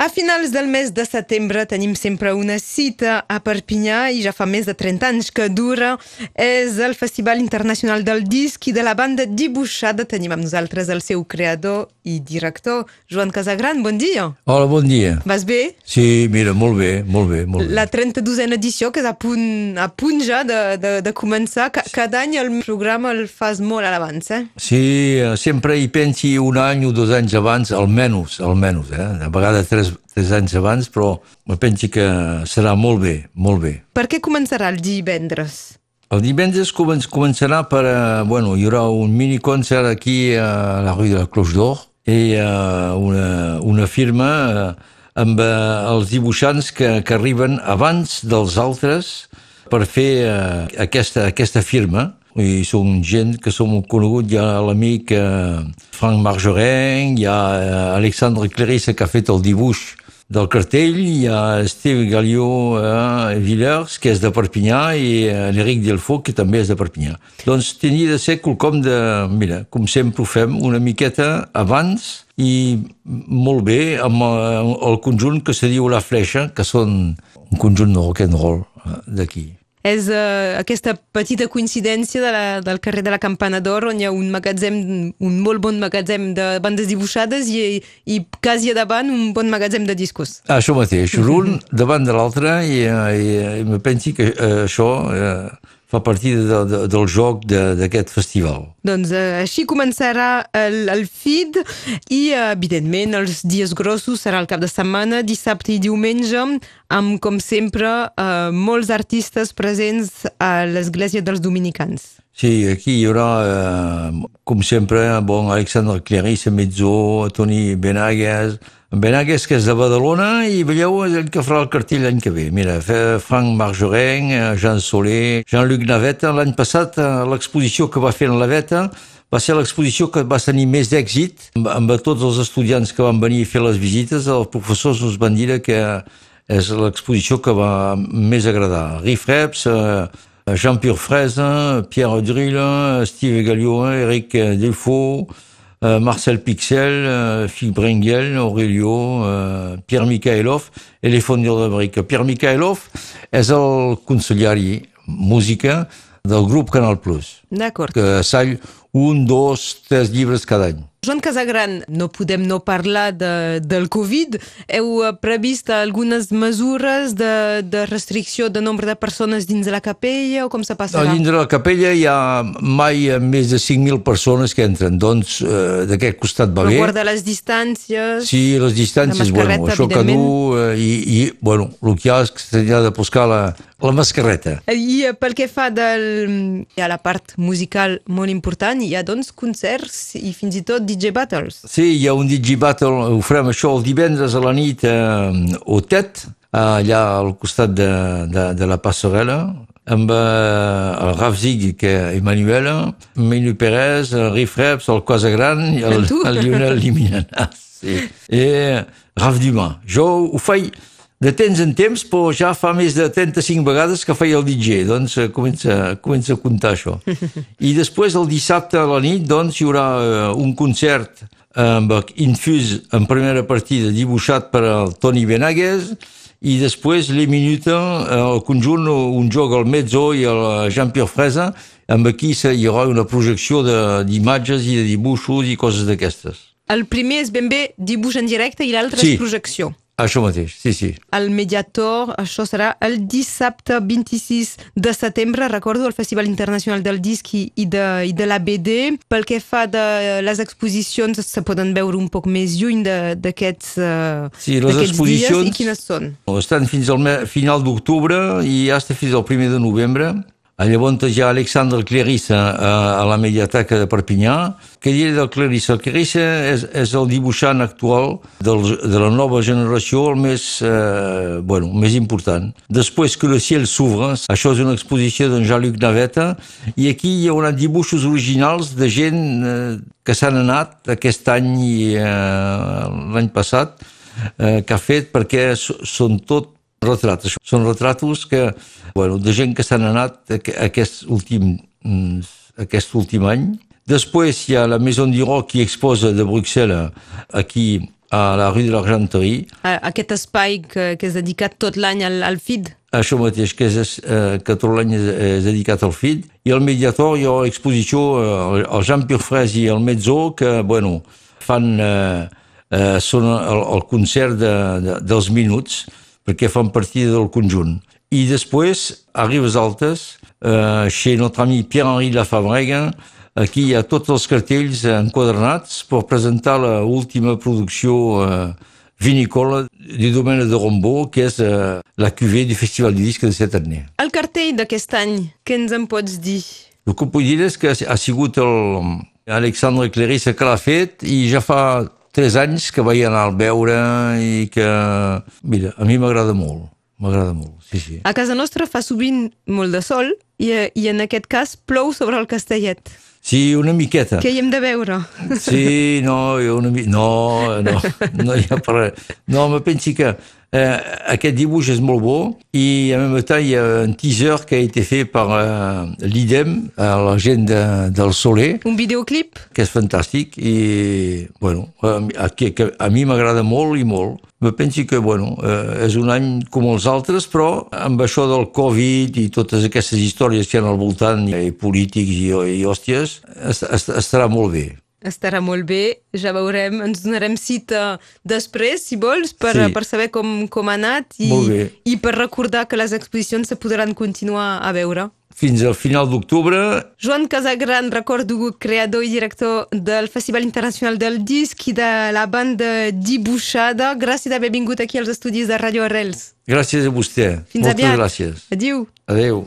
A finals del mes de setembre tenim sempre una cita a Perpinyà i ja fa més de 30 anys que dura. És el Festival Internacional del Disc i de la banda Dibuixada. Tenim amb nosaltres el seu creador i director, Joan Casagran. Bon dia. Hola, bon dia. Vas bé? Sí, mira, molt bé, molt bé, molt bé. La 32a edició, que és a punt, a punt ja de, de, de començar. Ca- Cada any el programa el fas molt a l'abans, eh? Sí, eh, sempre hi pensi un any o dos anys abans, almenys, almenys, eh? A vegades tres, tres anys abans, però me pensi que serà molt bé, molt bé. Per què començarà el divendres? El divendres comen començarà per... Eh, bueno, hi haurà un mini concert aquí a la rue de la Cloche d'Or i eh, una, una firma eh, amb els dibuixants que, que arriben abans dels altres per fer aquesta, aquesta firma. I som gent que som conegut, hi ha l'amic Frank Marjorin, hi ha eh, Alexandre Clarissa que ha fet el dibuix del cartell, hi ha Steve Gallió eh, Villers, que és de Perpinyà, i eh, l'Eric Delfaux, que també és de Perpinyà. Doncs tenia de ser quelcom de... Mira, com sempre ho fem, una miqueta abans i molt bé amb eh, el conjunt que se diu La Flecha, que són un conjunt de rock and roll eh, d'aquí. És uh, aquesta petita coincidència de la, del carrer de la Campana d'Or on hi ha un magatzem, un molt bon magatzem de bandes dibuixades i, i quasi a davant un bon magatzem de discos. Això mateix, l'un davant de l'altre i, eh, i, i me pensi que eh, això eh, fa partir de, de, del joc de- d'aquest festival. Doncs uh, així començarà el, el feed i, uh, evidentment, els dies grossos serà el cap de setmana, dissabte i diumenge, amb, com sempre, uh, molts artistes presents a l'Església dels Dominicans. Sí, aquí hi haurà, eh, com sempre, bon, Alexandre Clarisse, Mezzo, Toni Benagues, Benagues, que és de Badalona, i veieu el que farà el cartell l'any que ve. Mira, fa Frank Marjorin, eh, Jean Solé, Jean-Luc Naveta. L'any passat, eh, l'exposició que va fer en la Veta va ser l'exposició que va tenir més d'èxit amb, amb tots els estudiants que van venir a fer les visites. Els professors ens van dir que és l'exposició que va més agradar. Riff eh, Jean-Pierre Fraise, Pierre Drille, Steve Galliot, Eric Delfaux, euh, Marcel Pixel, euh, Philippe Brengel, Aurelio, euh, Pierre Mikhailov i les fondeurs de briques. Pierre Mikhailov és el consellari música del grup Canal Plus, D'acord. que un, dos, tres llibres cada any. Joan Casagran, no podem no parlar de, del Covid. Heu eh, previst algunes mesures de, de restricció de nombre de persones dins de la capella o com se passarà? dins de la capella hi ha mai més de 5.000 persones que entren, doncs eh, d'aquest costat va Però bé. guardar les distàncies... Sí, les distàncies, La bueno, això que du eh, i, i, bueno, el que hi ha és que s'ha de buscar la, la mascareta. I eh, pel que fa del, ha la part musical molt important, hi ha doncs concerts i fins i tot DJ battles. Sí, hi ha un DJ Battle, ho farem això el divendres a la nit eh, au TET, allà al costat de, de, de la passarel·la, amb eh, el Raf Zig, que Emanuela, Menu Pérez, el Riff Reps, el Cosa Gran i el, el Lionel Liminana. Sí. I Raf Dumas. Jo ho faig de temps en temps, però ja fa més de 35 vegades que feia el DJ, doncs eh, comença, comença a comptar això. I després, el dissabte a la nit, doncs, hi haurà eh, un concert amb Infus en primera partida dibuixat per el Toni Benagues i després les minutes, eh, el conjunt, un joc al Mezzo i el Jean-Pierre Fresa, amb aquí hi haurà una projecció de- d'imatges i de dibuixos i coses d'aquestes. El primer és ben bé dibuix en directe i l'altre Sí. és projecció. Això mateix, sí, sí. El Mediator, això serà el dissabte 26 de setembre, recordo, el Festival Internacional del Disc i, i, de, i de la BD. Pel que fa de les exposicions, se poden veure un poc més lluny d'aquests uh, Sí, les exposicions- dies. I quines són? Estan fins al final d'octubre i hasta fins al primer de novembre. Llavors hi ha Alexandre Clarissa a, a la Mediateca de Perpinyà. Què diré del Clarissa? El Clarissa és, és el dibuixant actual del, de la nova generació, el més, eh, bueno, el més important. Després que le ciel s'ouvre, això és una exposició d'en Jean-Luc Naveta, i aquí hi haurà dibuixos originals de gent eh, que s'han anat aquest any i eh, l'any passat, eh, que ha fet perquè són tot retrats. Són retratos que, bueno, de gent que s'han anat aqu- aquest últim, mm, aquest últim any. Després hi ha la Maison du Rock qui exposa de Bruxelles aquí a la rue de l'Argenterie. Aquest espai que, que és dedicat tot l'any al, al FID. Això mateix, que, és, eh, que tot l'any és, és dedicat al FID. I al Mediator hi ha exposició eh, el Jean Purfres i el Mezzo que, bueno, fan... Eh, eh, són el, el concert de, de, dels minuts perquè fan partida del conjunt. I després, a Ribes Altes, eh, chez notre ami Pierre-Henri Lafabrega, aquí hi ha tots els cartells enquadernats per presentar l'última producció eh, vinícola du domaine de Rombaud, que és eh, la cuvée du Festival du Disque de cette année. El cartell d'aquest any, què ens en pots dir? El que puc dir és que ha sigut el Alexandre Clarissa que l'ha fet i ja fa tres anys que vaig anar al veure i que... Mira, a mi m'agrada molt, m'agrada molt, sí, sí. A casa nostra fa sovint molt de sol i, i en aquest cas plou sobre el castellet. Sí, una miqueta. Què hi hem de veure? Sí, no, una mi... no, no, no hi ha per res. No, me pensi que eh, aquest dibuix és molt bo i en même temps hi ha un teaser que ha été fait per uh, l'IDEM, la gent de, del Soler. Un videoclip? Que és fantàstic i, bueno, a, que, que a mi m'agrada molt i molt. Me pensi que, bueno, eh, és un any com els altres, però amb això del Covid i totes aquestes històries que hi ha al voltant, i polítics i, i hòsties, est, est, estarà molt bé. Estarà molt bé, ja veurem, ens donarem cita després, si vols, per, Sí. per saber com, com ha anat i, i per recordar que les exposicions se podran continuar a veure. Fins al final d'octubre Joan Casagran, recordo, creador i director del Festival Internacional del Disc i de la banda Dibuixada. Gràcies d'haver vingut aquí als estudis de Radio Arrels. Gràcies a vostè. Fins Moltes aviat. gràcies. Adiu. Adeu.